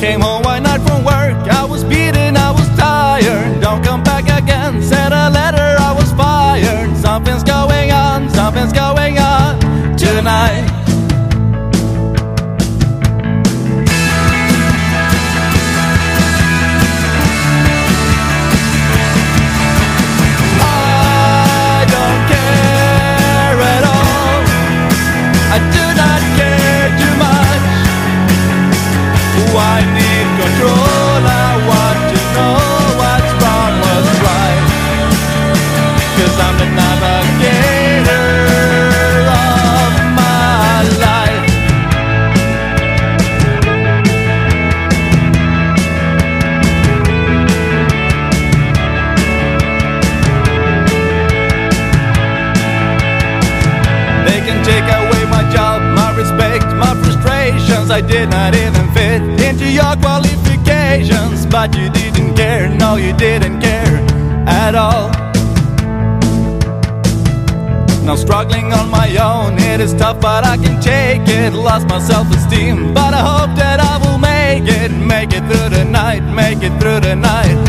Came home one night from work, I was beaten, I was tired. Don't come back again, sent a letter, I was fired. Something's going on, something's going on tonight. Frustrations. I did not even fit into your qualifications. But you didn't care, no, you didn't care at all. Now struggling on my own, it is tough, but I can take it. Lost my self-esteem, but I hope that I will make it, make it through the night, make it through the night.